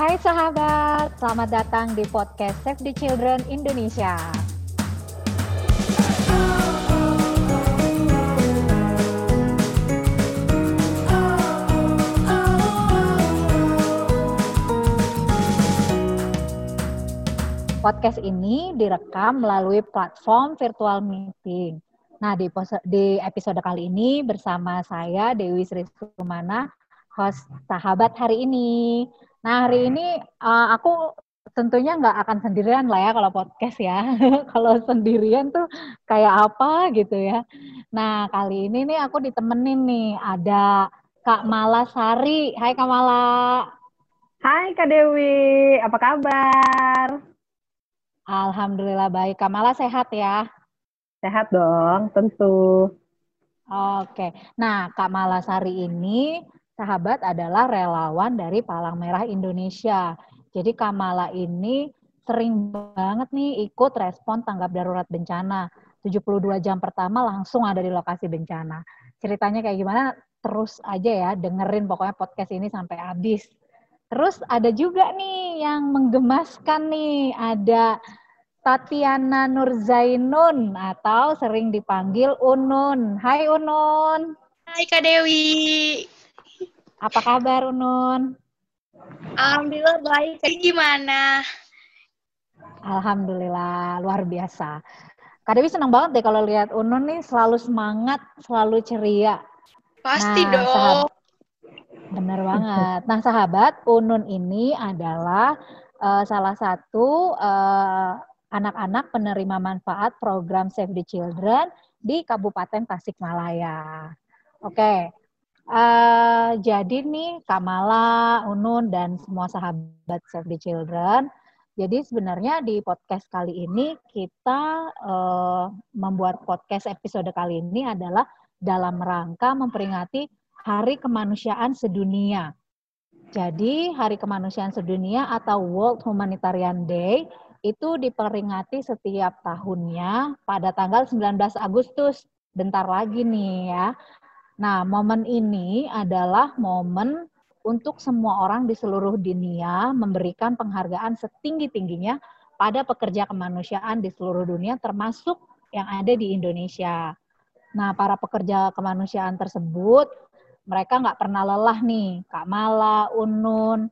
Hai sahabat, selamat datang di podcast Save the Children Indonesia. Podcast ini direkam melalui platform virtual meeting. Nah, di, episode kali ini bersama saya Dewi Sri Sumana, host sahabat hari ini. Nah, hari ini uh, aku tentunya nggak akan sendirian lah ya kalau podcast ya. kalau sendirian tuh kayak apa gitu ya. Nah, kali ini nih aku ditemenin nih ada Kak Mala Sari. Hai Kak Mala. Hai Kak Dewi, apa kabar? Alhamdulillah baik. Kamala sehat ya? Sehat dong, tentu. Oke. Nah, Kak Malasari ini sahabat adalah relawan dari Palang Merah Indonesia. Jadi Kamala ini sering banget nih ikut respon tanggap darurat bencana. 72 jam pertama langsung ada di lokasi bencana. Ceritanya kayak gimana? Terus aja ya, dengerin pokoknya podcast ini sampai habis. Terus ada juga nih yang menggemaskan nih, ada Tatiana Nurzainun atau sering dipanggil Unun. Hai Unun. Hai Kak Dewi. Apa kabar Unun? Alhamdulillah baik. Gimana? Alhamdulillah luar biasa. Kak Dewi senang banget deh kalau lihat Unun nih selalu semangat, selalu ceria. Pasti nah, dong. Sahabat, bener banget. Nah sahabat, Unun ini adalah uh, salah satu uh, anak-anak penerima manfaat program Save the Children di Kabupaten Tasikmalaya. Oke, uh, jadi nih Kamala, Unun, dan semua sahabat Save the Children, jadi sebenarnya di podcast kali ini kita uh, membuat podcast episode kali ini adalah dalam rangka memperingati Hari Kemanusiaan Sedunia. Jadi Hari Kemanusiaan Sedunia atau World Humanitarian Day itu diperingati setiap tahunnya pada tanggal 19 Agustus. Bentar lagi nih ya. Nah, momen ini adalah momen untuk semua orang di seluruh dunia memberikan penghargaan setinggi-tingginya pada pekerja kemanusiaan di seluruh dunia termasuk yang ada di Indonesia. Nah, para pekerja kemanusiaan tersebut mereka nggak pernah lelah nih, Kak Mala, Unun,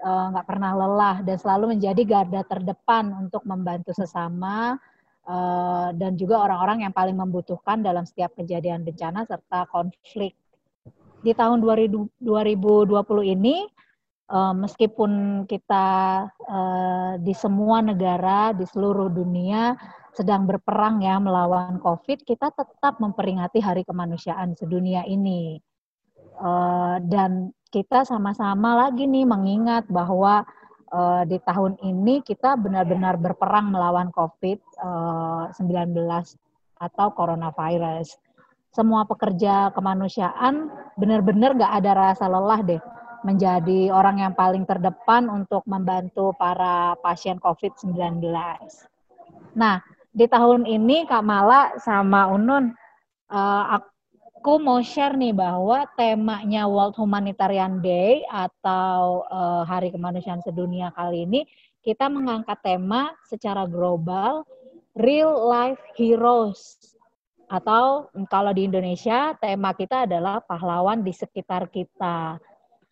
Eh, nggak pernah lelah dan selalu menjadi garda terdepan untuk membantu sesama uh, dan juga orang-orang yang paling membutuhkan dalam setiap kejadian bencana serta konflik. Di tahun 2020 ini, uh, meskipun kita uh, di semua negara di seluruh dunia sedang berperang ya melawan COVID, kita tetap memperingati Hari Kemanusiaan sedunia ini. Dan kita sama-sama lagi nih mengingat bahwa uh, di tahun ini kita benar-benar berperang melawan COVID-19 uh, atau coronavirus. Semua pekerja kemanusiaan benar-benar gak ada rasa lelah deh menjadi orang yang paling terdepan untuk membantu para pasien COVID-19. Nah, di tahun ini Kak Mala sama Unun, uh, aku mau share nih bahwa temanya World Humanitarian Day atau uh, Hari Kemanusiaan Sedunia kali ini kita mengangkat tema secara global Real Life Heroes atau kalau di Indonesia tema kita adalah pahlawan di sekitar kita.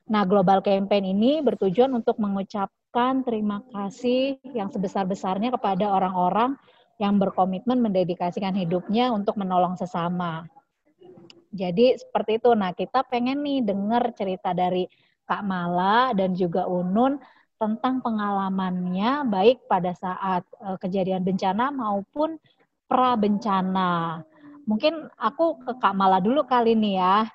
Nah, Global Campaign ini bertujuan untuk mengucapkan terima kasih yang sebesar-besarnya kepada orang-orang yang berkomitmen mendedikasikan hidupnya untuk menolong sesama. Jadi seperti itu. Nah, kita pengen nih dengar cerita dari Kak Mala dan juga Unun tentang pengalamannya baik pada saat uh, kejadian bencana maupun pra bencana. Mungkin aku ke Kak Mala dulu kali ini ya.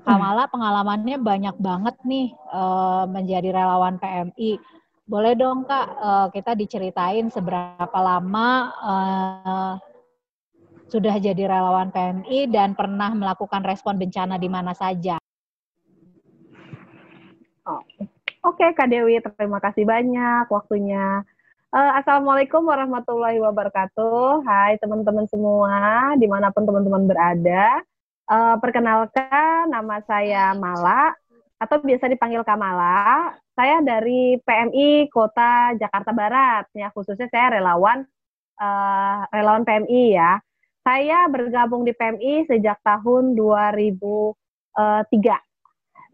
Kak hmm. Mala pengalamannya banyak banget nih uh, menjadi relawan PMI. Boleh dong Kak uh, kita diceritain seberapa lama uh, sudah jadi relawan PMI dan pernah melakukan respon bencana di mana saja. Oh. Oke, okay, Kak Dewi, terima kasih banyak waktunya. Uh, Assalamualaikum warahmatullahi wabarakatuh. Hai teman-teman semua, di mana pun teman-teman berada. Uh, perkenalkan, nama saya Mala. atau biasa dipanggil Kamala. Saya dari PMI Kota Jakarta Barat, ya khususnya saya relawan uh, relawan PMI ya. Saya bergabung di PMI sejak tahun 2003.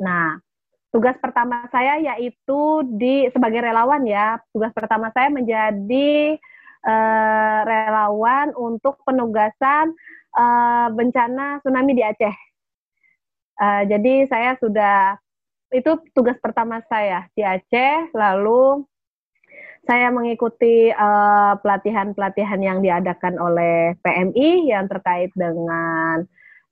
Nah, tugas pertama saya yaitu di sebagai relawan ya. Tugas pertama saya menjadi uh, relawan untuk penugasan uh, bencana tsunami di Aceh. Uh, jadi saya sudah itu tugas pertama saya di Aceh. Lalu saya mengikuti eh, pelatihan-pelatihan yang diadakan oleh PMI yang terkait dengan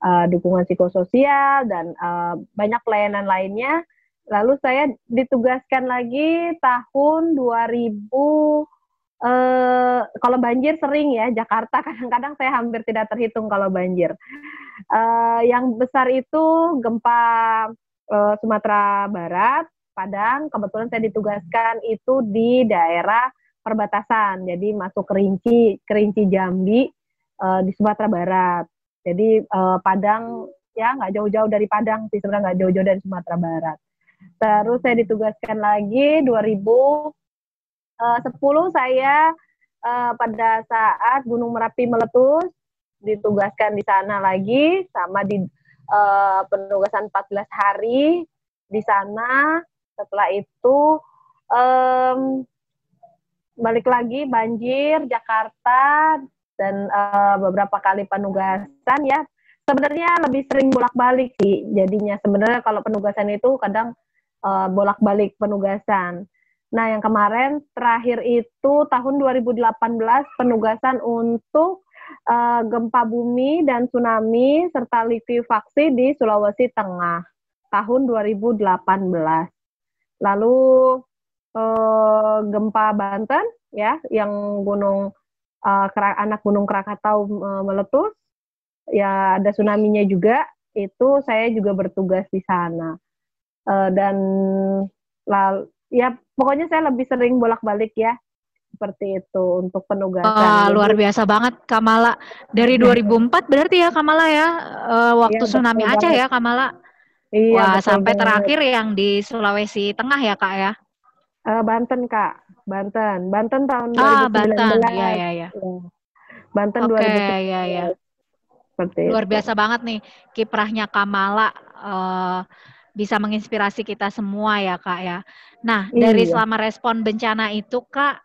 uh, dukungan psikososial dan uh, banyak pelayanan lainnya. Lalu saya ditugaskan lagi tahun 2000 uh, kalau banjir sering ya Jakarta kadang-kadang saya hampir tidak terhitung kalau banjir. Uh, yang besar itu gempa uh, Sumatera Barat, Padang. Kebetulan saya ditugaskan itu di daerah perbatasan, jadi masuk Kerinci, Kerinci Jambi uh, di Sumatera Barat. Jadi uh, Padang ya nggak jauh-jauh dari Padang sih sebenarnya nggak jauh-jauh dari Sumatera Barat. Terus saya ditugaskan lagi 2010 saya uh, pada saat Gunung Merapi meletus ditugaskan di sana lagi sama di uh, penugasan 14 hari di sana. Setelah itu um, balik lagi banjir Jakarta dan uh, beberapa kali penugasan ya. Sebenarnya lebih sering bolak-balik sih. Jadinya sebenarnya kalau penugasan itu kadang uh, bolak-balik penugasan. Nah, yang kemarin terakhir itu tahun 2018 penugasan untuk uh, gempa bumi dan tsunami serta likuifaksi di Sulawesi Tengah tahun 2018. Lalu uh, gempa Banten ya yang gunung uh, anak gunung Krakatau uh, meletus ya ada tsunami-nya juga itu saya juga bertugas di sana uh, dan lalu ya pokoknya saya lebih sering bolak-balik ya seperti itu untuk penugasan. Wah, luar biasa banget Kamala. Dari 2004 berarti ya Kamala ya, uh, waktu ya, tsunami Aceh banget. ya Kamala. Iya, Wah, sampai banget. terakhir yang di Sulawesi Tengah ya Kak ya? Uh, Banten Kak, Banten. Banten tahun ah, 2019. Banten, iya iya iya. Banten Oke, okay, iya iya. Seperti Luar itu. biasa banget nih kiprahnya Kamala uh, bisa menginspirasi kita semua ya Kak ya. Nah, iya. dari selama respon bencana itu Kak,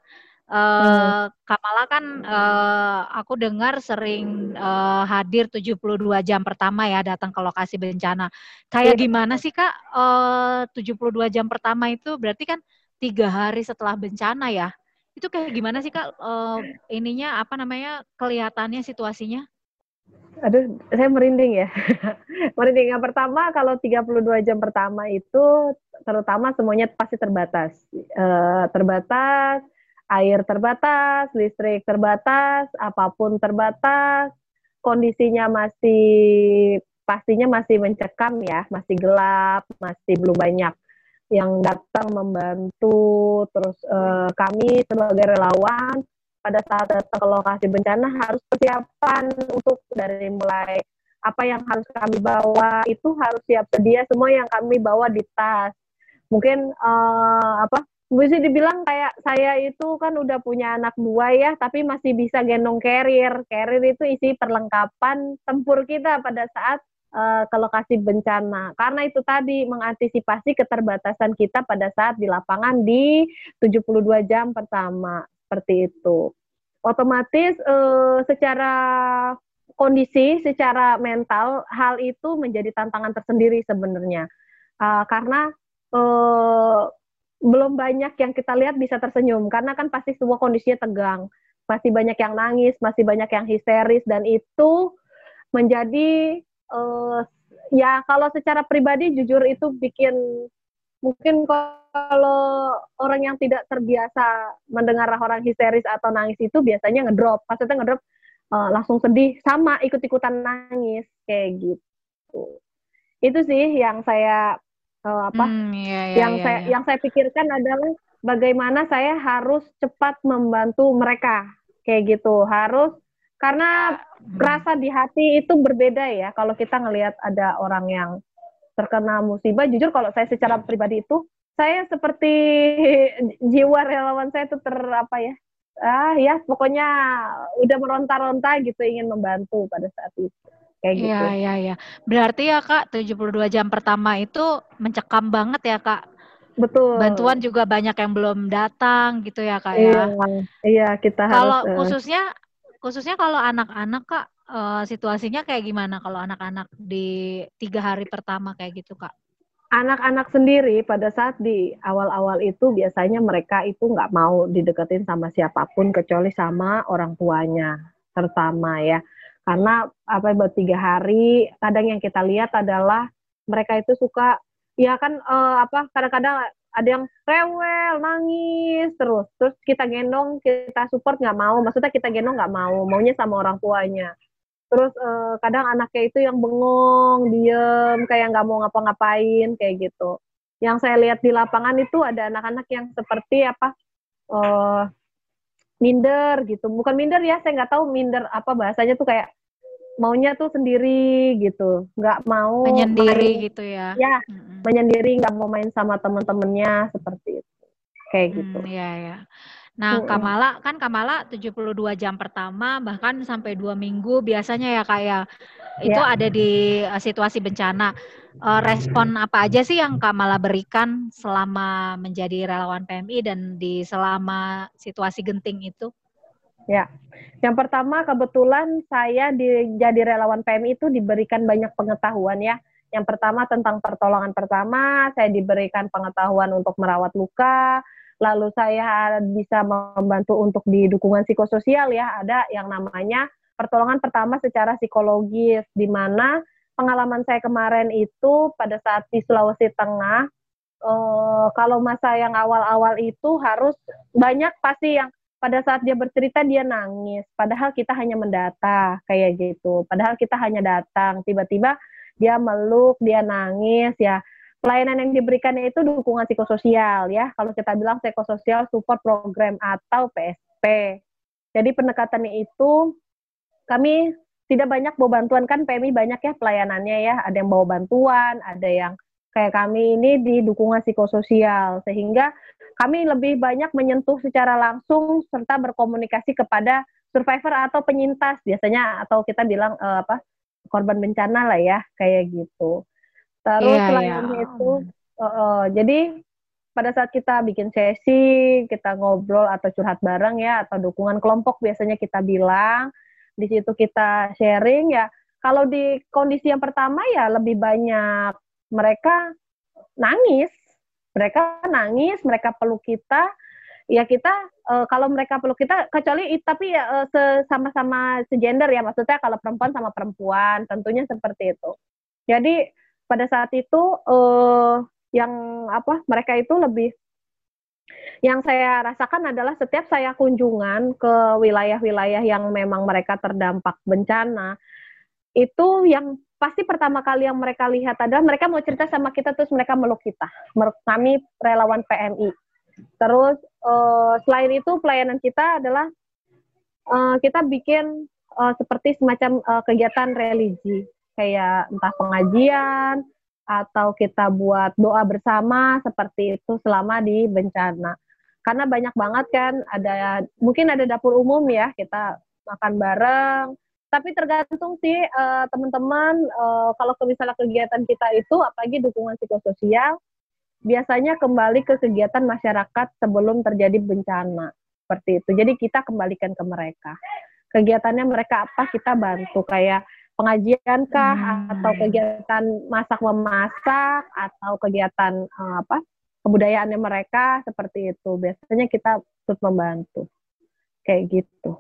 Uh, Kamala kan uh, aku dengar sering uh, hadir 72 jam pertama ya datang ke lokasi bencana. Kayak yeah. gimana sih Kak uh, 72 jam pertama itu berarti kan tiga hari setelah bencana ya? Itu kayak gimana sih Kak uh, ininya apa namanya kelihatannya situasinya? Aduh, saya merinding ya. merinding. Yang pertama, kalau 32 jam pertama itu, terutama semuanya pasti terbatas. Uh, terbatas, air terbatas, listrik terbatas, apa pun terbatas, kondisinya masih pastinya masih mencekam ya, masih gelap, masih belum banyak yang datang membantu. Terus eh, kami sebagai relawan pada saat datang ke lokasi bencana harus persiapan untuk dari mulai apa yang harus kami bawa itu harus siap sedia semua yang kami bawa di tas. Mungkin eh, apa bisa dibilang kayak saya itu kan udah punya anak dua ya, tapi masih bisa gendong carrier. Carrier itu isi perlengkapan tempur kita pada saat uh, ke lokasi bencana. Karena itu tadi mengantisipasi keterbatasan kita pada saat di lapangan di 72 jam pertama seperti itu. Otomatis uh, secara kondisi, secara mental hal itu menjadi tantangan tersendiri sebenarnya. Uh, karena uh, belum banyak yang kita lihat bisa tersenyum. Karena kan pasti semua kondisinya tegang. Masih banyak yang nangis masih banyak yang histeris. Dan itu menjadi uh, ya kalau secara pribadi jujur itu bikin mungkin kalau orang yang tidak terbiasa mendengar orang histeris atau nangis itu biasanya ngedrop. Maksudnya ngedrop uh, langsung sedih. Sama ikut-ikutan nangis kayak gitu. Itu sih yang saya uh, apa? Hmm, iya, iya, yang iya, saya iya. yang saya pikirkan adalah bagaimana saya harus cepat membantu mereka kayak gitu. Harus karena hmm. rasa di hati itu berbeda ya kalau kita ngelihat ada orang yang terkena musibah, jujur kalau saya secara pribadi itu saya seperti jiwa relawan saya itu ter apa ya ah ya pokoknya udah meronta-ronta gitu ingin membantu pada saat itu kayak Iya, gitu. iya, iya. Berarti ya Kak, 72 jam pertama itu mencekam banget ya Kak. Betul. Bantuan juga banyak yang belum datang gitu ya Kak Iya, ya. iya kita Kalau harus eh, khususnya khususnya kalau anak-anak Kak, eh, situasinya kayak gimana kalau anak-anak di tiga hari pertama kayak gitu Kak? anak-anak sendiri pada saat di awal-awal itu biasanya mereka itu nggak mau dideketin sama siapa pun kecuali sama orang tuanya terutama ya karena apa buat tiga hari kadang yang kita lihat adalah mereka itu suka ya kan eh, apa kadang-kadang ada yang rewel nangis terus. Terus kita gendong kita support nggak mau. Maksudnya kita gendong nggak mau maunya sama orang tuanya. Terus eh, kadang anaknya itu yang bengong diem kayak nggak mau ngapa-ngapain kayak gitu. Yang saya lihat di lapangan itu ada anak-anak yang seperti apa eh minder gitu. Bukan minder ya saya nggak tahu minder apa bahasanya tuh kayak maunya tuh sendiri gitu nggak mau Menyendiri main- gitu ya. ya Mm-mm. menyendiri nggak mau main sama temen-temennya seperti itu kayak gitu Hmm, iya ya. Nah, Mm-mm. Kamala kan Kamala 72 jam pertama bahkan sampai dua minggu biasanya ya kayak itu Ya. ada di eh, situasi bencana. Eh, respon apa aja sih yang Kamala berikan selama menjadi relawan PMI dan di selama situasi genting itu? Yang pertama kebetulan saya di, jadi relawan PMI itu diberikan banyak pengetahuan ya. Yang pertama tentang pertolongan pertama, saya diberikan pengetahuan untuk merawat luka, lalu saya bisa membantu untuk di dukungan psikososial ya. Ada yang namanya pertolongan pertama secara psikologis, di mana pengalaman saya kemarin itu pada saat di Sulawesi Tengah, eh, kalau masa yang awal-awal itu harus banyak pasti yang pada saat dia bercerita dia nangis. Padahal kita hanya mendata kayak gitu. Padahal kita hanya datang. Tiba-tiba dia meluk dia nangis ya. Pelayanan yang diberikannya itu dukungan psikososial ya. Kalau kita bilang psikososial support program atau PSP jadi pendekatannya itu kami tidak banyak bawa bantuan. Kan PMI banyak ya pelayanannya ya. Ada yang bawa bantuan ada yang kayak kami ini di dukungan psikososial. Sehingga kami lebih banyak menyentuh secara langsung serta berkomunikasi kepada survivor atau penyintas biasanya atau kita bilang eh, apa korban bencana lah ya kayak gitu. Terus Iya, selain iya. itu, eh, eh, jadi pada saat kita bikin sesi, kita ngobrol atau curhat bareng ya atau dukungan kelompok biasanya kita bilang di situ kita sharing ya. Kalau di kondisi yang pertama ya lebih banyak mereka nangis mereka nangis, mereka peluk kita, ya kita eh, kalau mereka peluk kita kecuali tapi ya se- sama-sama segender ya maksudnya kalau perempuan sama perempuan tentunya seperti itu. Jadi pada saat itu eh yang apa mereka itu lebih yang saya rasakan adalah setiap saya kunjungan ke wilayah-wilayah yang memang mereka terdampak bencana itu yang pasti pertama kali yang mereka lihat adalah mereka mau cerita sama kita terus mereka meluk kita. Kami relawan PMI. Terus eh, selain itu pelayanan kita adalah eh, kita bikin eh, seperti semacam eh, kegiatan religi kayak entah pengajian atau kita buat doa bersama seperti itu selama di bencana. Karena banyak banget kan ada mungkin ada dapur umum ya kita makan bareng tapi tergantung sih eh, teman-teman eh, kalau misalnya kegiatan kita itu apalagi dukungan psikososial biasanya kembali ke kegiatan masyarakat sebelum terjadi bencana seperti itu. Jadi kita kembalikan ke mereka. Kegiatannya mereka apa kita bantu. Kayak pengajian kah Hmm. atau kegiatan masak memasak atau kegiatan eh, apa kebudayaannya mereka seperti itu. Biasanya kita terus membantu. Kayak gitu.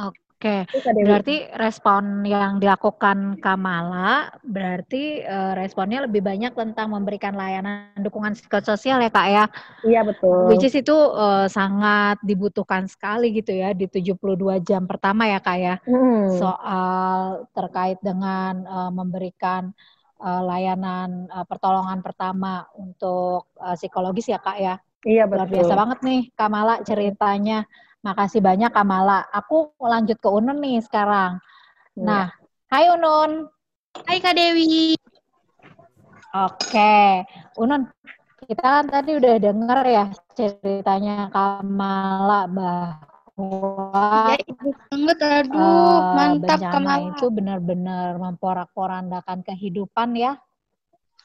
Oke. Dewi. Berarti respon yang dilakukan Kamala berarti eh, responnya lebih banyak tentang memberikan layanan dukungan psikososial ya Kak ya. iya betul Which is itu eh, sangat dibutuhkan sekali gitu ya di 72 jam pertama ya Kak ya. Hmm. Soal terkait dengan eh, memberikan eh, layanan eh, pertolongan pertama untuk eh, psikologis ya Kak ya. Iya Luar betul. biasa banget nih Kamala ceritanya. Makasih banyak Kamala. Aku lanjut ke Unun nih sekarang. Iya. Nah, hai Unun. Hai Kak Dewi. Oke, Unun, kita kan tadi udah denger ya ceritanya Kamala bahwa ya, banget aduh uh, mantap Kamala itu benar-benar memporak-porandakan kehidupan ya.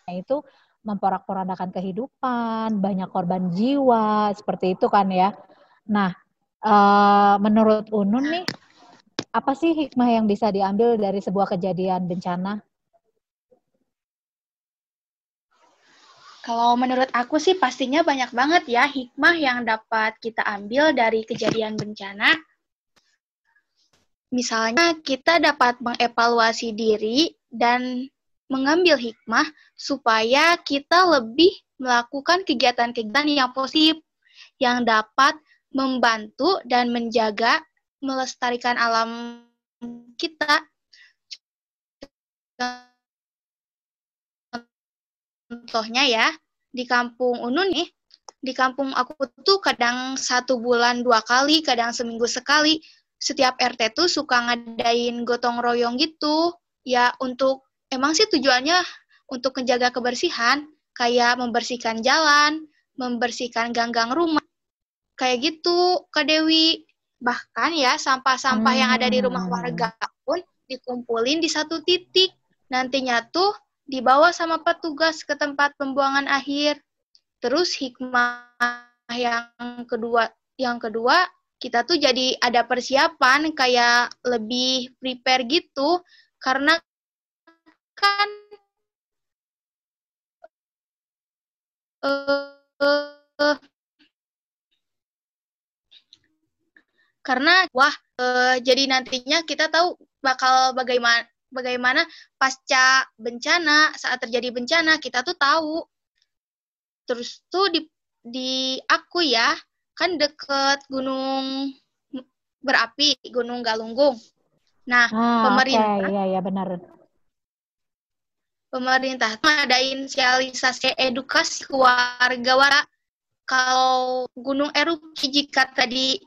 Nah, itu memporak-porandakan kehidupan, banyak korban jiwa, seperti itu kan ya. Nah, uh, menurut Unun nih, apa sih hikmah yang bisa diambil dari sebuah kejadian bencana? Kalau menurut aku sih pastinya banyak banget ya hikmah yang dapat kita ambil dari kejadian bencana. Misalnya kita dapat mengevaluasi diri dan mengambil hikmah supaya kita lebih melakukan kegiatan-kegiatan yang positif yang dapat membantu dan menjaga melestarikan alam kita. Contohnya ya, di kampung Unun nih, di kampung aku tuh kadang satu bulan dua kali, kadang seminggu sekali, setiap RT tuh suka ngadain gotong royong gitu, ya untuk, emang sih tujuannya untuk menjaga kebersihan, kayak membersihkan jalan, membersihkan ganggang rumah, kayak gitu, Kak Dewi. Bahkan ya, sampah-sampah hmm. yang ada di rumah hmm. warga pun dikumpulin di satu titik. Nantinya tuh dibawa sama petugas ke tempat pembuangan akhir. Terus hikmah yang kedua, yang kedua kita tuh jadi ada persiapan kayak lebih prepare gitu karena kan uh, uh, karena wah uh, jadi nantinya kita tahu bakal bagaimana bagaimana pasca bencana saat terjadi bencana kita tuh tahu. Terus tuh di di aku ya kan deket gunung berapi gunung Galunggung. Nah ah, pemerintah okay. ya ya benar. Pemerintah ngadain sosialisasi edukasi warga wara kalau gunung erupsi jika tadi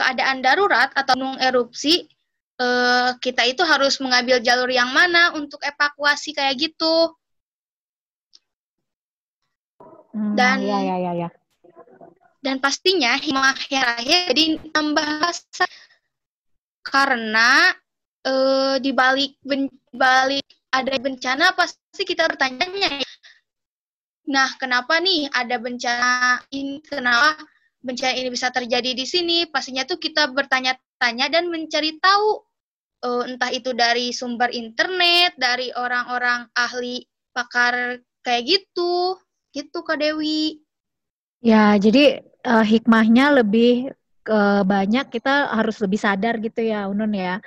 keadaan darurat atau gunung erupsi uh, kita itu harus mengambil jalur yang mana untuk evakuasi kayak gitu. Hmm, dan ya, ya, ya, ya. dan pastinya hikmah yang terakhir jadi tambah karena uh, di balik ben, balik ada bencana pasti kita bertanya nah kenapa nih ada bencana ini kenapa bencana ini bisa terjadi di sini pastinya tuh kita bertanya-tanya dan mencari tahu uh, entah itu dari sumber internet, dari orang-orang ahli pakar kayak gitu, gitu Kak Dewi. Ya, jadi uh, hikmahnya lebih uh, banyak kita harus lebih sadar gitu ya, Unun ya.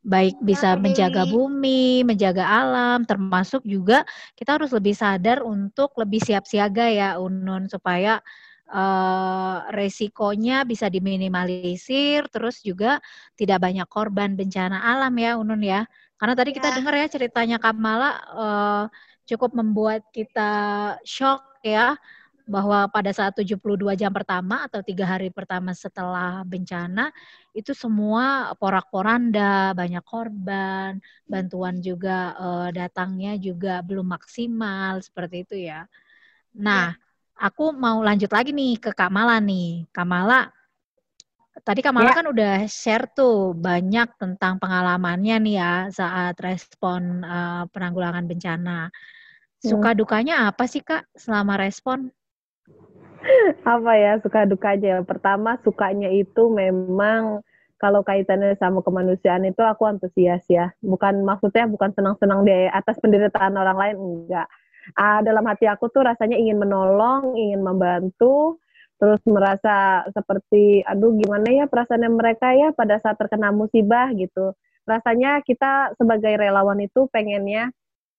Baik iya, bisa menjaga bumi, menjaga alam, termasuk juga kita harus lebih sadar untuk lebih siap siaga ya, Unun, supaya uh, resikonya bisa diminimalisir, terus juga tidak banyak korban bencana alam ya, Unun ya. Karena tadi kita ya. dengar ya ceritanya Kamala uh, cukup membuat kita shock ya bahwa pada saat 72 jam pertama atau tiga hari pertama setelah bencana itu semua porak-poranda, banyak korban, bantuan juga uh, datangnya juga belum maksimal seperti itu ya. Nah, ya aku mau lanjut lagi nih ke Kamala nih. Kamala, tadi Kamala ya. kan udah share tuh banyak tentang pengalamannya nih ya saat respon uh, penanggulangan bencana. Suka hmm. dukanya apa sih Kak selama respon? Apa ya suka dukanya? Pertama sukanya itu memang kalau kaitannya sama kemanusiaan itu aku antusias ya. Bukan maksudnya bukan senang-senang di atas penderitaan orang lain enggak uh, dalam hati aku tuh rasanya ingin menolong, ingin membantu, terus merasa seperti aduh gimana ya perasaannya mereka ya pada saat terkena musibah gitu. Rasanya kita sebagai relawan itu pengennya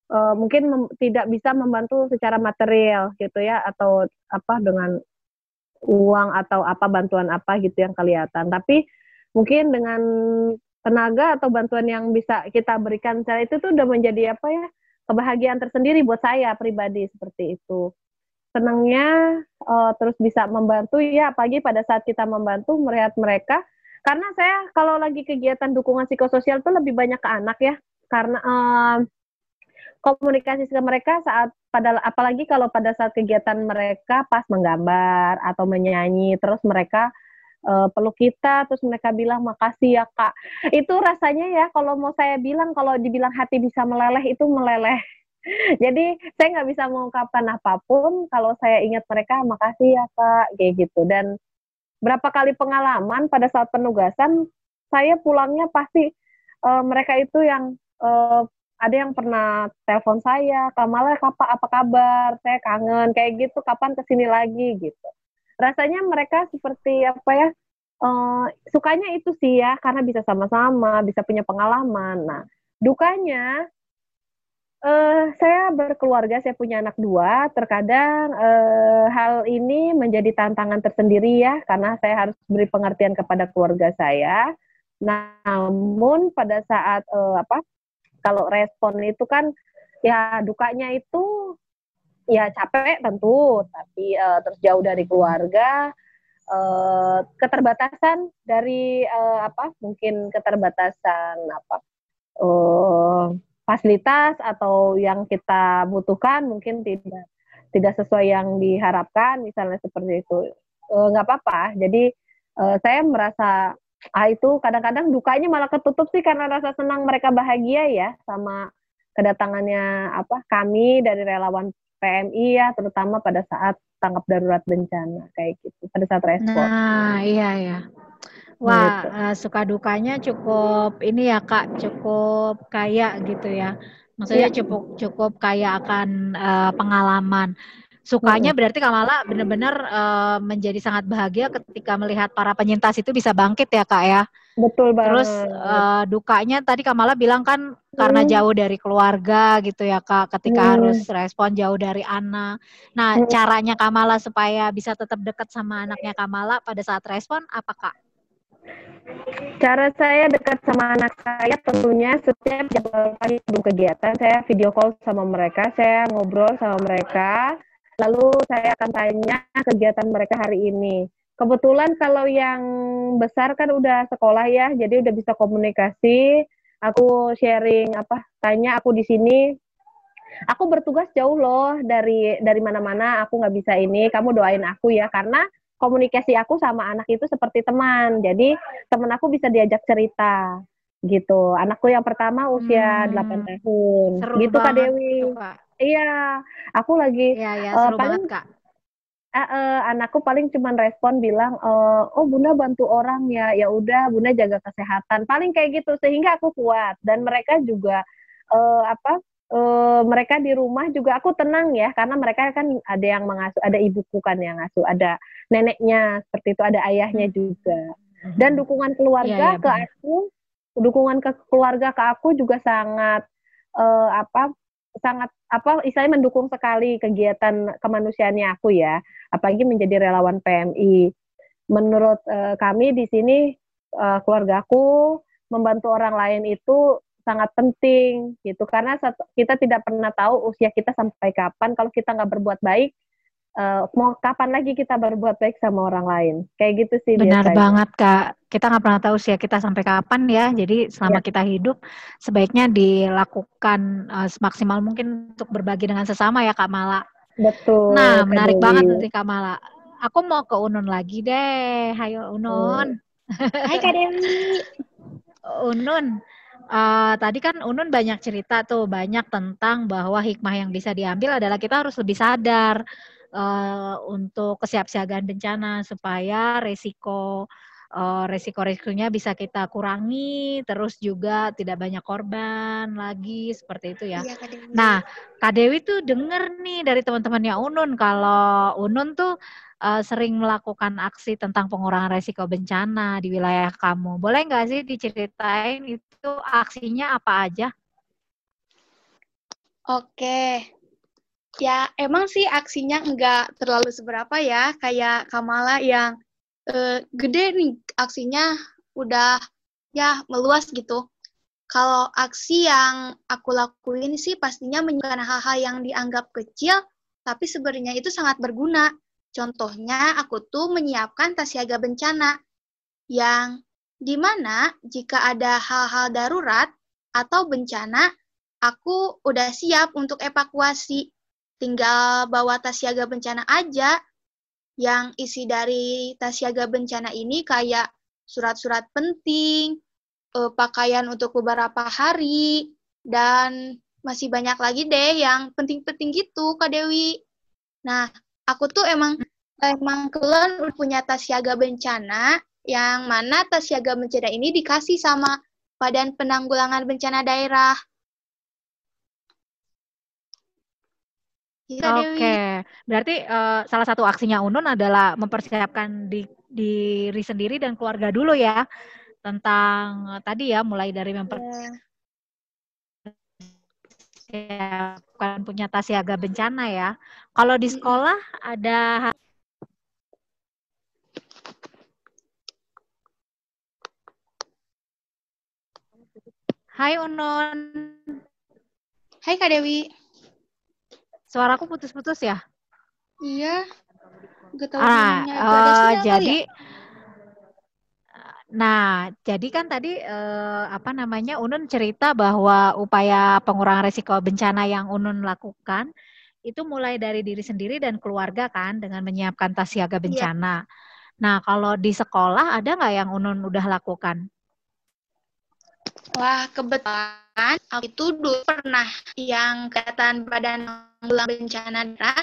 uh, mungkin tidak bisa membantu secara material gitu ya atau apa dengan uang atau apa bantuan apa gitu yang kelihatan. Tapi mungkin dengan tenaga atau bantuan yang bisa kita berikan saya itu tuh udah menjadi apa ya kebahagiaan tersendiri buat saya pribadi seperti itu. Senangnya uh, terus bisa membantu ya apalagi pada saat kita membantu melihat mereka karena saya kalau lagi kegiatan dukungan psikososial itu lebih banyak ke anak ya karena uh, komunikasi ke mereka saat pada apalagi kalau pada saat kegiatan mereka pas menggambar atau menyanyi terus mereka uh, peluk kita terus mereka bilang makasih ya kak. Itu rasanya ya kalau mau saya bilang kalau dibilang hati bisa meleleh itu meleleh. Jadi saya nggak bisa mengungkapkan apa pun kalau saya ingat mereka makasih ya kak kayak gitu. Dan berapa kali pengalaman pada saat penugasan saya pulangnya pasti uh, mereka itu yang uh, ada yang pernah telepon saya, Kamala apa apa kabar? Saya kangen kayak gitu, kapan ke sini lagi? gitu rasanya mereka seperti apa ya uh, sukanya itu sih ya karena bisa sama-sama bisa punya pengalaman. Nah dukanya uh, saya berkeluarga saya punya anak dua terkadang uh, hal ini menjadi tantangan tersendiri ya karena saya harus beri pengertian kepada keluarga saya. Namun pada saat uh, apa kalau respon itu kan ya dukanya itu ya capek tentu, tapi uh, terus jauh dari keluarga, uh, keterbatasan dari uh, apa? Mungkin keterbatasan apa? Uh, fasilitas atau yang kita butuhkan mungkin tidak tidak sesuai yang diharapkan, misalnya seperti itu nggak uh, apa-apa. Jadi uh, saya merasa ah itu kadang-kadang dukanya malah ketutup sih karena rasa senang mereka bahagia ya sama kedatangannya apa kami dari relawan PMI ya terutama pada saat tanggap darurat bencana kayak gitu pada saat respon. Nah iya ya. Wah gitu. uh, suka dukanya cukup ini ya kak cukup kaya gitu ya. Maksudnya ya. cukup cukup kaya akan uh, pengalaman. Sukanya berarti Kamala benar-benar uh, menjadi sangat bahagia ketika melihat para penyintas itu bisa bangkit ya kak ya. Betul banget. Terus uh, dukanya tadi Kamala bilang kan hmm. karena jauh dari keluarga gitu ya kak, ketika hmm. harus respon jauh dari anak. Nah hmm. caranya Kamala supaya bisa tetap dekat sama anaknya Kamala pada saat respon apa kak? Cara saya dekat sama anak saya tentunya setiap jadwal pagi sebelum kegiatan saya video call sama mereka, saya ngobrol sama mereka, lalu saya akan tanya kegiatan mereka hari ini kebetulan kalau yang besar kan udah sekolah ya, jadi udah bisa komunikasi. Aku sharing apa, tanya aku di sini. Aku bertugas jauh loh dari dari mana-mana. Aku nggak bisa ini. Kamu doain aku ya, karena komunikasi aku sama anak itu seperti teman. Jadi teman aku bisa diajak cerita gitu. Anakku yang pertama usia hmm. 8 tahun. Seru gitu Kak Dewi. Iya, aku lagi Iya, ya, seru uh, paling, banget Kak uh, uh, anakku paling cuma respon bilang uh, oh bunda bantu orang ya. Ya udah bunda jaga kesehatan. Paling kayak gitu sehingga aku kuat. Dan mereka juga uh, apa uh, mereka di rumah juga aku tenang ya karena mereka kan ada yang mengasuh ada ibuku kan yang ngasuh ada neneknya seperti itu ada ayahnya hmm. juga. Dan dukungan keluarga ya, ya, ke aku dukungan ke keluarga ke aku juga sangat uh, apa sangat apa istilahnya mendukung sekali kegiatan kemanusiaannya aku ya. Apalagi menjadi relawan PMI menurut uh, kami di sini uh, keluargaku membantu orang lain itu sangat penting gitu. Karena kita tidak pernah tahu usia kita sampai kapan. Kalau kita nggak berbuat baik uh, mau kapan lagi kita berbuat baik sama orang lain? Kayak gitu sih benar biasanya. banget kak. Kita nggak pernah tahu sih kita sampai kapan ya. Jadi selama ya. kita hidup sebaiknya dilakukan uh, semaksimal mungkin untuk berbagi dengan sesama ya kak Mala. Betul nah menarik Dewi. banget nanti kak Mala. Aku mau ke Unun lagi deh. Hayo Unun. Hai kak Dewi. Unun uh, tadi kan Unun banyak cerita tuh banyak tentang bahwa hikmah yang bisa diambil adalah kita harus lebih sadar uh, untuk kesiapsiagaan bencana supaya resiko uh, resiko-resikonya bisa kita kurangi, terus juga tidak banyak korban lagi seperti itu ya. Iya, Kak nah, Kak Dewi tuh denger nih dari teman-temannya Unun kalau Unun tuh uh, sering melakukan aksi tentang pengurangan resiko bencana di wilayah kamu. Boleh nggak sih diceritain itu aksinya apa aja? Oke, Ya, emang sih aksinya nggak terlalu seberapa ya, kayak Kamala yang uh, gede nih aksinya udah ya meluas gitu. Kalau aksi yang aku lakuin sih pastinya menyebabkan hal-hal yang dianggap kecil, tapi sebenarnya itu sangat berguna. Contohnya, aku tuh menyiapkan tas siaga bencana, yang di mana jika ada hal-hal darurat atau bencana, aku udah siap untuk evakuasi tinggal bawa tas siaga bencana aja. Yang isi dari tas siaga bencana ini kayak surat-surat penting, uh, pakaian untuk beberapa hari, dan masih banyak lagi deh yang penting-penting gitu, Kak Dewi. Nah, aku tuh emang emang kebetulan punya tas siaga bencana, yang mana tas siaga bencana ini dikasih sama Badan Penanggulangan Bencana Daerah. Gitu, Oke, okay. berarti uh, salah satu aksinya Unun adalah mempersiapkan di, diri sendiri dan keluarga dulu ya tentang uh, tadi ya mulai dari mempersiapkan yeah. punya tas siaga bencana ya. Kalau di sekolah ada Hai Unun. Hai Kak Dewi. Suaraku putus-putus ya? Iya. Gak tahu ah, uh, jadi ya? Nah, jadi kan tadi eh, apa namanya Unun cerita bahwa upaya pengurangan risiko bencana yang Unun lakukan itu mulai dari diri sendiri dan keluarga kan dengan menyiapkan tas siaga iya. bencana. Yeah. Nah, kalau di sekolah ada nggak yang Unun udah lakukan? Wah, kebetulan aku itu dulu pernah yang kegiatan Badan Penanggulangan Bencana Daerah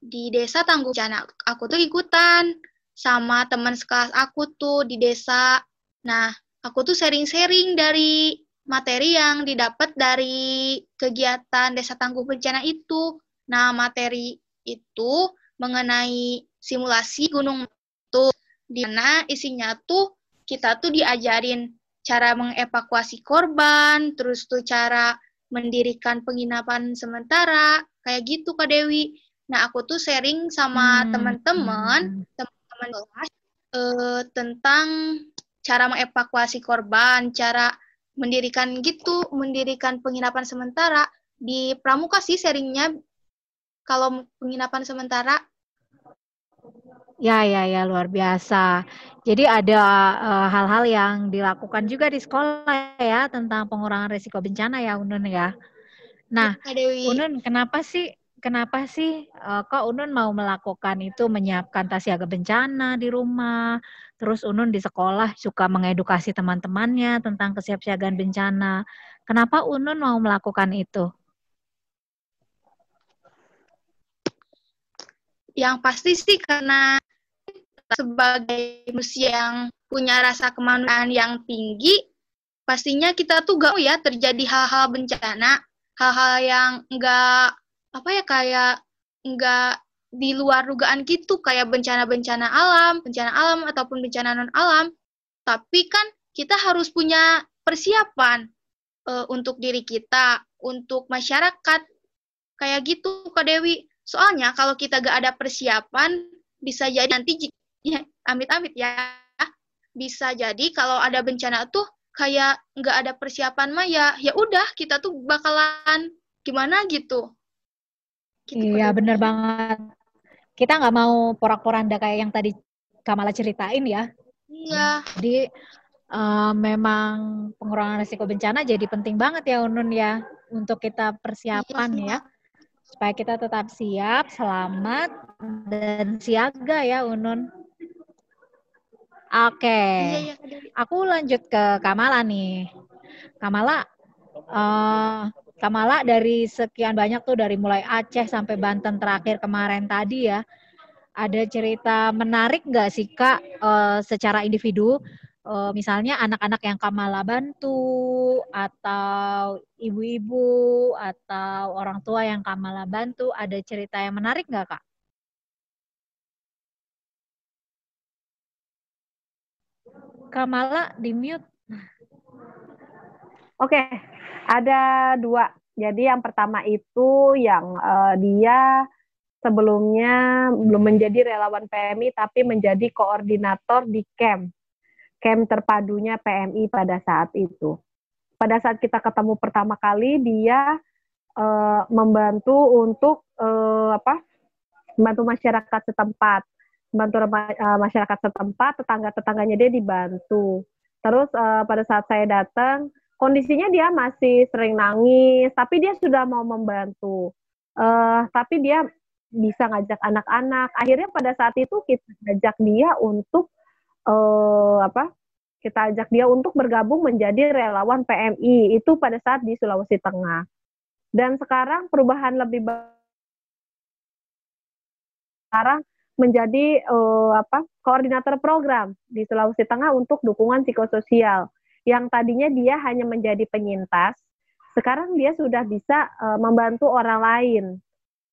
di Desa Tangguh Bencana. Aku tuh ikutan sama teman sekelas aku tuh di desa. Nah, aku tuh sharing-sharing dari materi yang didapat dari kegiatan Desa Tangguh Bencana itu. Nah, materi itu mengenai simulasi gunung itu di mana isinya tuh kita tuh diajarin cara mengevakuasi korban, terus tuh cara mendirikan penginapan sementara, kayak gitu Kak Dewi. Nah, aku tuh sharing sama hmm. teman-teman, hmm. teman-teman kelas uh, tentang cara mengevakuasi korban, cara mendirikan gitu, mendirikan penginapan sementara di Pramuka sih sharingnya kalau penginapan sementara Ya, ya, ya, luar biasa. Jadi ada uh, hal-hal yang dilakukan juga di sekolah ya tentang pengurangan risiko bencana ya Unun ya. Nah, ya, Unun kenapa sih kenapa sih uh, kok Unun mau melakukan itu menyiapkan tas siaga bencana di rumah, terus Unun di sekolah suka mengedukasi teman-temannya tentang kesiapsiagaan bencana. Kenapa Unun mau melakukan itu? Yang pasti sih karena sebagai manusia yang punya rasa kemanusiaan yang tinggi, pastinya kita tuh gak ya terjadi hal-hal bencana, hal-hal yang enggak apa ya kayak enggak di luar dugaan gitu kayak bencana-bencana alam, bencana alam ataupun bencana non alam. Tapi kan kita harus punya persiapan uh, untuk diri kita, untuk masyarakat. Kayak gitu Kak Dewi. Soalnya kalau kita gak ada persiapan, bisa jadi nanti ya amit-amit ya, bisa jadi kalau ada bencana tuh kayak nggak ada persiapan mah ya ya udah kita tuh bakalan gimana gitu. gitu iya bener banget. Kita nggak mau porak-poranda kayak yang tadi Kamala ceritain ya. Iya. Jadi uh, memang pengurangan risiko bencana jadi penting banget ya Unun ya untuk kita persiapan iya, ya supaya kita tetap siap, selamat, dan siaga ya Unun. Oke, okay. iya, iya, aku lanjut ke Kamala nih. Kamala, uh, Kamala dari sekian banyak tuh dari mulai Aceh sampai Banten terakhir kemarin tadi ya, ada cerita menarik nggak sih kak uh, secara individu uh, misalnya anak-anak yang Kamala bantu atau ibu-ibu atau orang tua yang Kamala bantu ada cerita yang menarik nggak kak? Kamala di mute. Oke, ada dua. Jadi yang pertama itu yang uh, dia sebelumnya belum menjadi relawan PMI tapi menjadi koordinator di camp camp terpadunya PMI pada saat itu. Pada saat kita ketemu pertama kali, dia uh, membantu untuk uh, apa? Membantu masyarakat setempat, membantu uh, masyarakat setempat, tetangga-tetangganya dia dibantu. Terus uh, pada saat saya datang, kondisinya dia masih sering nangis, tapi dia sudah mau membantu. uh, tapi dia bisa ngajak anak-anak. Akhirnya pada saat itu kita ngajak dia untuk uh, apa? Kita ajak dia untuk bergabung menjadi relawan PMI itu pada saat di Sulawesi Tengah. Dan sekarang perubahan lebih sekarang menjadi uh, apa? koordinator program di Sulawesi Tengah untuk dukungan psikososial. Yang tadinya dia hanya menjadi penyintas, sekarang dia sudah bisa uh, membantu orang lain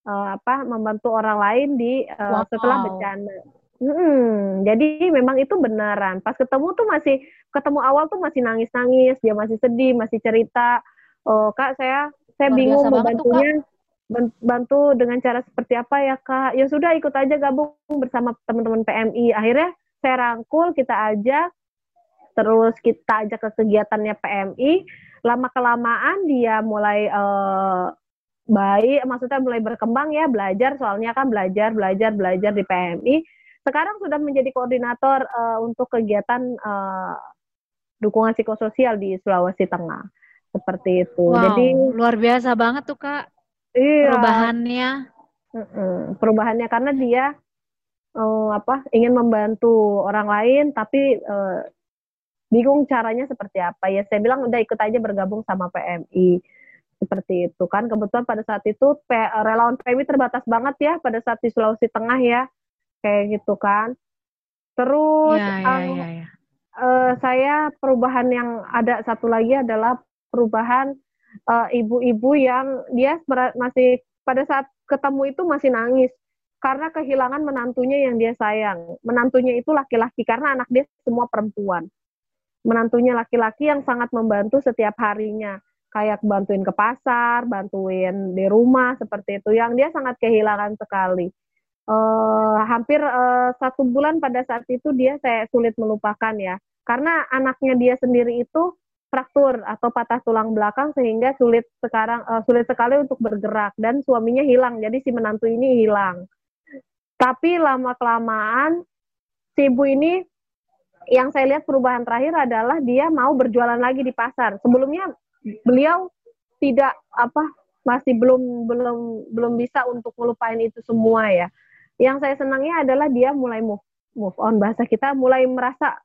uh, apa membantu orang lain di uh, wow. setelah bencana. Hmm, jadi memang itu beneran. Pas ketemu tuh masih ketemu awal tuh masih nangis-nangis, dia masih sedih, masih cerita, oh kak saya saya Luar bingung membantunya, bantu dengan cara seperti apa ya kak? Ya sudah ikut aja gabung bersama teman-teman PMI. Akhirnya saya rangkul, kita ajak, terus kita ajak ke kegiatannya PMI. Lama kelamaan dia mulai uh, baik, maksudnya mulai berkembang ya belajar soalnya kan belajar belajar belajar di PMI. Sekarang sudah menjadi koordinator uh, untuk kegiatan uh, dukungan psikososial di Sulawesi Tengah seperti itu. Wow, Jadi luar biasa banget tuh kak. Iya. Perubahannya. Perubahannya karena dia uh, apa ingin membantu orang lain tapi uh, bingung caranya seperti apa ya. Saya bilang udah ikut aja bergabung sama PMI seperti itu kan kebetulan pada saat itu P, relawan PMI terbatas banget ya pada saat di Sulawesi Tengah ya kayak gitu kan. Terus ya, ya, um, ya, ya. Uh, saya perubahan yang ada satu lagi adalah perubahan eh, ibu-ibu uh, yang dia masih pada saat ketemu itu masih nangis. Karena kehilangan menantunya yang dia sayang. Menantunya itu laki-laki karena anak dia semua perempuan. Menantunya laki-laki yang sangat membantu setiap harinya. Kayak bantuin ke pasar, bantuin di rumah seperti itu, yang dia sangat kehilangan sekali. Uh, hampir uh, satu bulan pada saat itu dia saya sulit melupakan ya, karena anaknya dia sendiri itu fraktur atau patah tulang belakang sehingga sulit sekarang uh, sulit sekali untuk bergerak dan suaminya hilang, jadi si menantu ini hilang. Tapi lama kelamaan si ibu ini yang saya lihat perubahan terakhir adalah dia mau berjualan lagi di pasar. Sebelumnya beliau tidak apa masih belum belum belum bisa untuk melupain itu semua ya. Yang saya senangnya adalah dia mulai move move on. Bahasa kita mulai merasa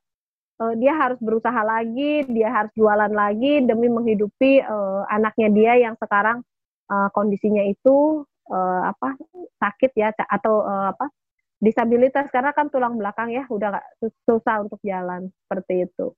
uh, dia harus berusaha lagi, dia harus jualan lagi demi menghidupi uh, anaknya dia yang sekarang uh, kondisinya itu uh, apa sakit ya atau uh, apa disabilitas. Karena kan tulang belakang ya udah susah untuk jalan. Seperti itu.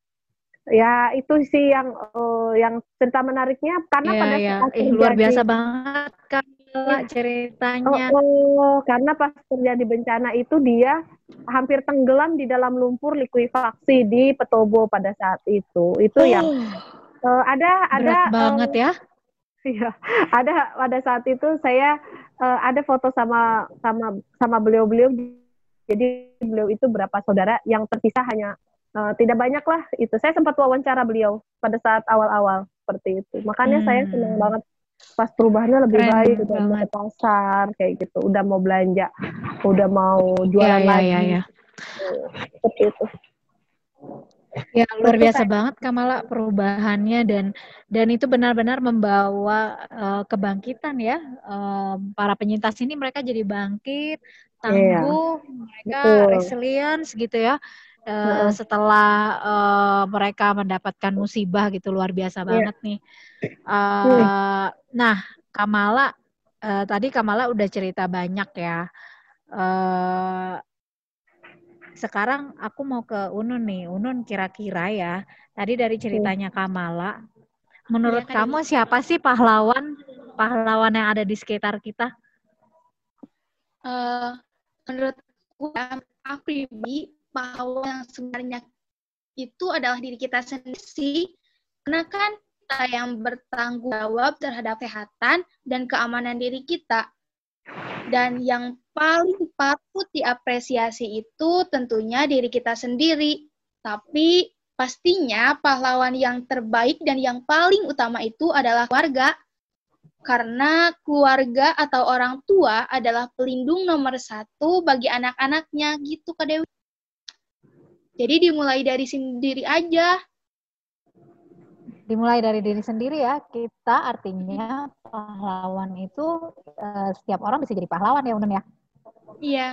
Ya itu sih yang uh, yang cerita menariknya. Karena ya, pada ya. saat eh, luar biasa banget kak ya. ceritanya oh, oh, karena pas terjadi bencana itu dia hampir tenggelam di dalam lumpur likuifaksi di Petobo pada saat itu itu uh, yang uh, ada ada banget um, ya Iya, ada pada saat itu saya uh, ada foto sama sama sama beliau-beliau. Jadi beliau itu berapa saudara yang terpisah hanya uh, tidak banyak lah itu. Saya sempat wawancara beliau pada saat awal-awal seperti itu. Makanya hmm. saya senang banget pas perubahannya lebih Keren baik udah mau ke pasar kayak gitu, udah mau belanja, udah mau jualan ya, ya, lagi. Ya, ya. Seperti itu. Ya luar biasa banget Kamala perubahannya dan dan itu benar-benar membawa uh, kebangkitan ya uh, para penyintas ini mereka jadi bangkit iya. tangguh yeah. mereka Betul. resilience gitu ya uh, setelah uh, mereka mendapatkan musibah gitu luar biasa yeah. banget nih. Uh, nah, Kamala uh, tadi Kamala udah cerita banyak ya. Uh, sekarang aku mau ke Unun nih. Unun kira-kira ya, tadi dari ceritanya Kamala, menurut ya, kamu siapa sih pahlawan pahlawan yang ada di sekitar kita? Uh, menurut aku pribadi bahwa yang sebenarnya itu adalah diri kita sendiri karena kan kita yang bertanggung jawab terhadap kesehatan dan keamanan diri kita. Dan yang paling patut diapresiasi itu tentunya diri kita sendiri. Tapi pastinya pahlawan yang terbaik dan yang paling utama itu adalah keluarga. Karena keluarga atau orang tua adalah pelindung nomor satu bagi anak-anaknya gitu Kak Dewi. Jadi dimulai dari sendiri aja. dimulai dari diri sendiri ya. Kita artinya pahlawan itu uh, setiap orang bisa jadi pahlawan ya, Unun ya. Iya.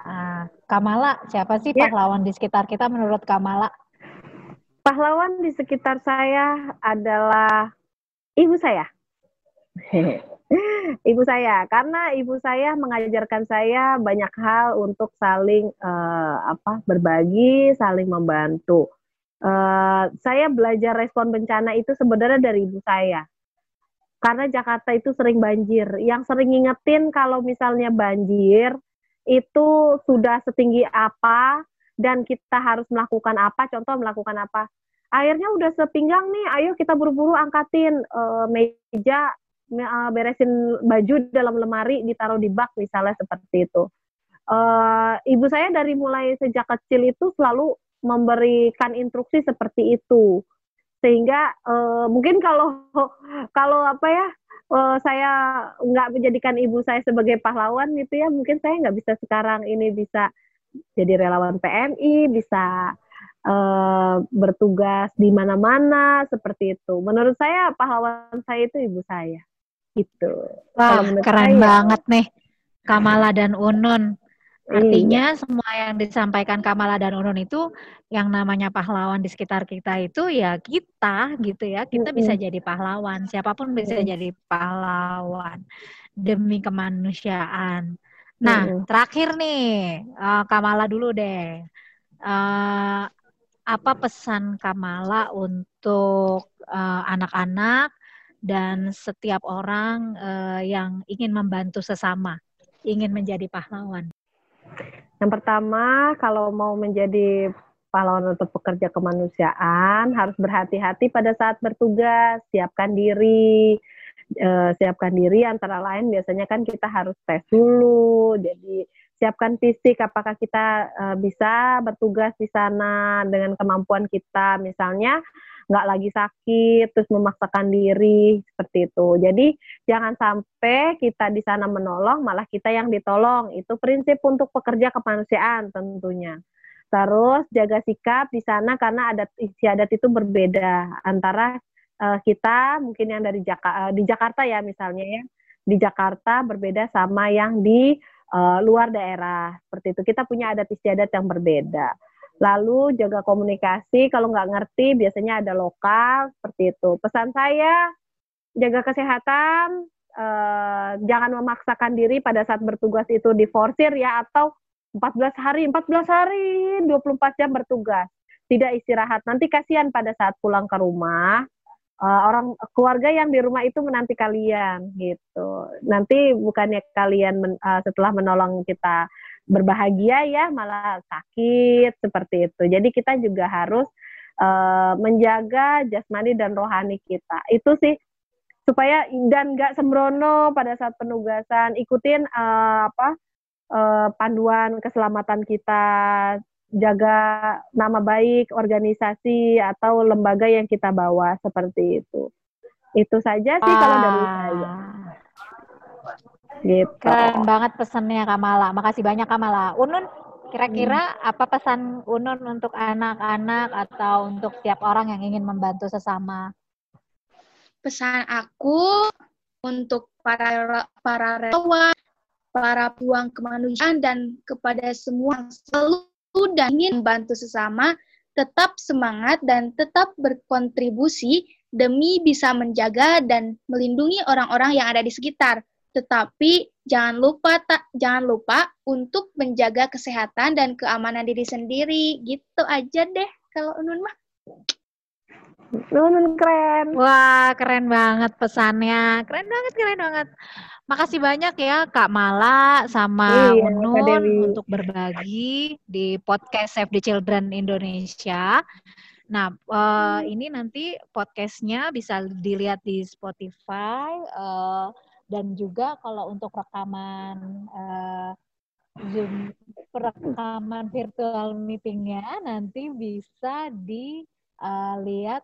Ah, Kamala, siapa sih ya. pahlawan di sekitar kita menurut Kamala? Pahlawan di sekitar saya adalah ibu saya. ibu saya, karena ibu saya mengajarkan saya banyak hal untuk saling uh, apa berbagi, saling membantu. Uh, saya belajar respon bencana itu sebenarnya dari ibu saya. Karena Jakarta itu sering banjir. Yang sering ngingetin kalau misalnya banjir itu sudah setinggi apa dan kita harus melakukan apa, contoh melakukan apa. Airnya udah sepinggang nih, ayo kita buru-buru angkatin uh, meja, uh, beresin baju dalam lemari, ditaruh di bak misalnya seperti itu. Uh, ibu saya dari mulai sejak kecil itu selalu memberikan instruksi seperti itu. Sehingga uh, mungkin kalau kalau apa ya uh, saya nggak menjadikan ibu saya sebagai pahlawan gitu ya mungkin saya nggak bisa sekarang ini bisa jadi relawan PMI bisa uh, bertugas di mana-mana seperti itu. Menurut saya pahlawan saya itu ibu saya itu wah keren saya, banget nih Kamala dan Unun Artinya iya. semua yang disampaikan Kamala dan Unun itu yang namanya pahlawan di sekitar kita itu ya kita gitu ya. Kita bisa jadi pahlawan, siapa pun bisa jadi pahlawan demi kemanusiaan. Nah, terakhir nih uh, Kamala dulu deh. Uh, apa pesan Kamala untuk uh, anak-anak dan setiap orang uh, yang ingin membantu sesama, ingin menjadi pahlawan? Yang pertama, kalau mau menjadi pahlawan atau pekerja kemanusiaan, harus berhati-hati pada saat bertugas, siapkan diri, eh, siapkan diri. Antara lain biasanya kan kita harus tes dulu, jadi siapkan fisik apakah kita uh, bisa bertugas di sana dengan kemampuan kita misalnya nggak lagi sakit terus memaksakan diri seperti itu. Jadi jangan sampai kita di sana menolong malah kita yang ditolong. Itu prinsip untuk pekerja kemanusiaan tentunya. Terus jaga sikap di sana karena adat istiadat itu berbeda antara uh, kita mungkin yang dari Jaka, uh, di Jakarta ya misalnya ya. Di Jakarta berbeda sama yang di uh, luar daerah seperti itu kita punya adat istiadat yang berbeda Lalu jaga komunikasi, kalau nggak ngerti biasanya ada lokal, seperti itu. Pesan saya, jaga kesehatan, eh, jangan memaksakan diri pada saat bertugas itu di forsir ya, atau 14 hari, 14 hari, 24 jam bertugas. Tidak istirahat. Nanti kasihan pada saat pulang ke rumah, uh, orang keluarga yang di rumah itu menanti kalian gitu. Nanti bukannya kalian men, uh, setelah menolong kita berbahagia ya malah sakit seperti itu. Jadi kita juga harus uh, menjaga jasmani dan rohani kita. Itu sih supaya dan nggak sembrono pada saat penugasan. Ikutin uh, apa uh, panduan keselamatan kita, jaga nama baik organisasi atau lembaga yang kita bawa seperti itu. Itu saja sih ah. kalau dari saya. Gitu. Keren banget pesannya Kamala. Makasih banyak Kamala. Unun, kira-kira hmm. apa pesan Unun untuk anak-anak atau untuk setiap orang yang ingin membantu sesama? Pesan aku untuk para para relawan, para pejuang kemanusiaan dan kepada semua yang selalu dan ingin membantu sesama, tetap semangat dan tetap berkontribusi demi bisa menjaga dan melindungi orang-orang yang ada di sekitar tetapi jangan lupa tak jangan lupa untuk menjaga kesehatan dan keamanan diri sendiri. Gitu aja deh kalau Unun mah. Unun keren. Wah, keren banget pesannya. Keren banget, keren banget. Makasih banyak ya Kak Mala sama iya, Unun untuk berbagi di podcast Save the Children Indonesia. Nah, uh, ini nanti podcastnya bisa dilihat di Spotify. Uh, dan juga kalau untuk rekaman uh, Zoom perekaman virtual meetingnya nanti bisa dilihat uh,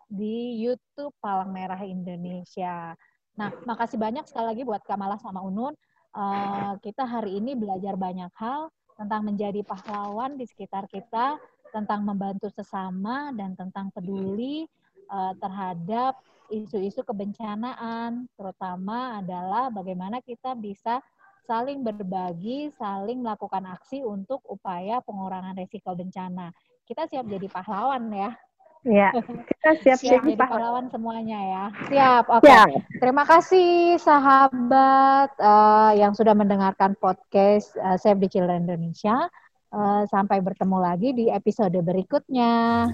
di YouTube Palang Merah Indonesia. Nah, makasih banyak sekali lagi buat Kamala sama Unun. Uh, kita hari ini belajar banyak hal tentang menjadi pahlawan di sekitar kita, tentang membantu sesama dan tentang peduli uh, terhadap isu-isu kebencanaan, terutama adalah bagaimana kita bisa saling berbagi, saling melakukan aksi untuk upaya pengurangan risiko bencana. Kita siap jadi pahlawan ya. Ya, kita siap, siap jadi pahlawan. semuanya ya. Siap. Oke. Okay. Terima kasih sahabat uh, yang sudah mendengarkan podcast uh, Save the Children Indonesia. Uh, sampai bertemu lagi di episode berikutnya.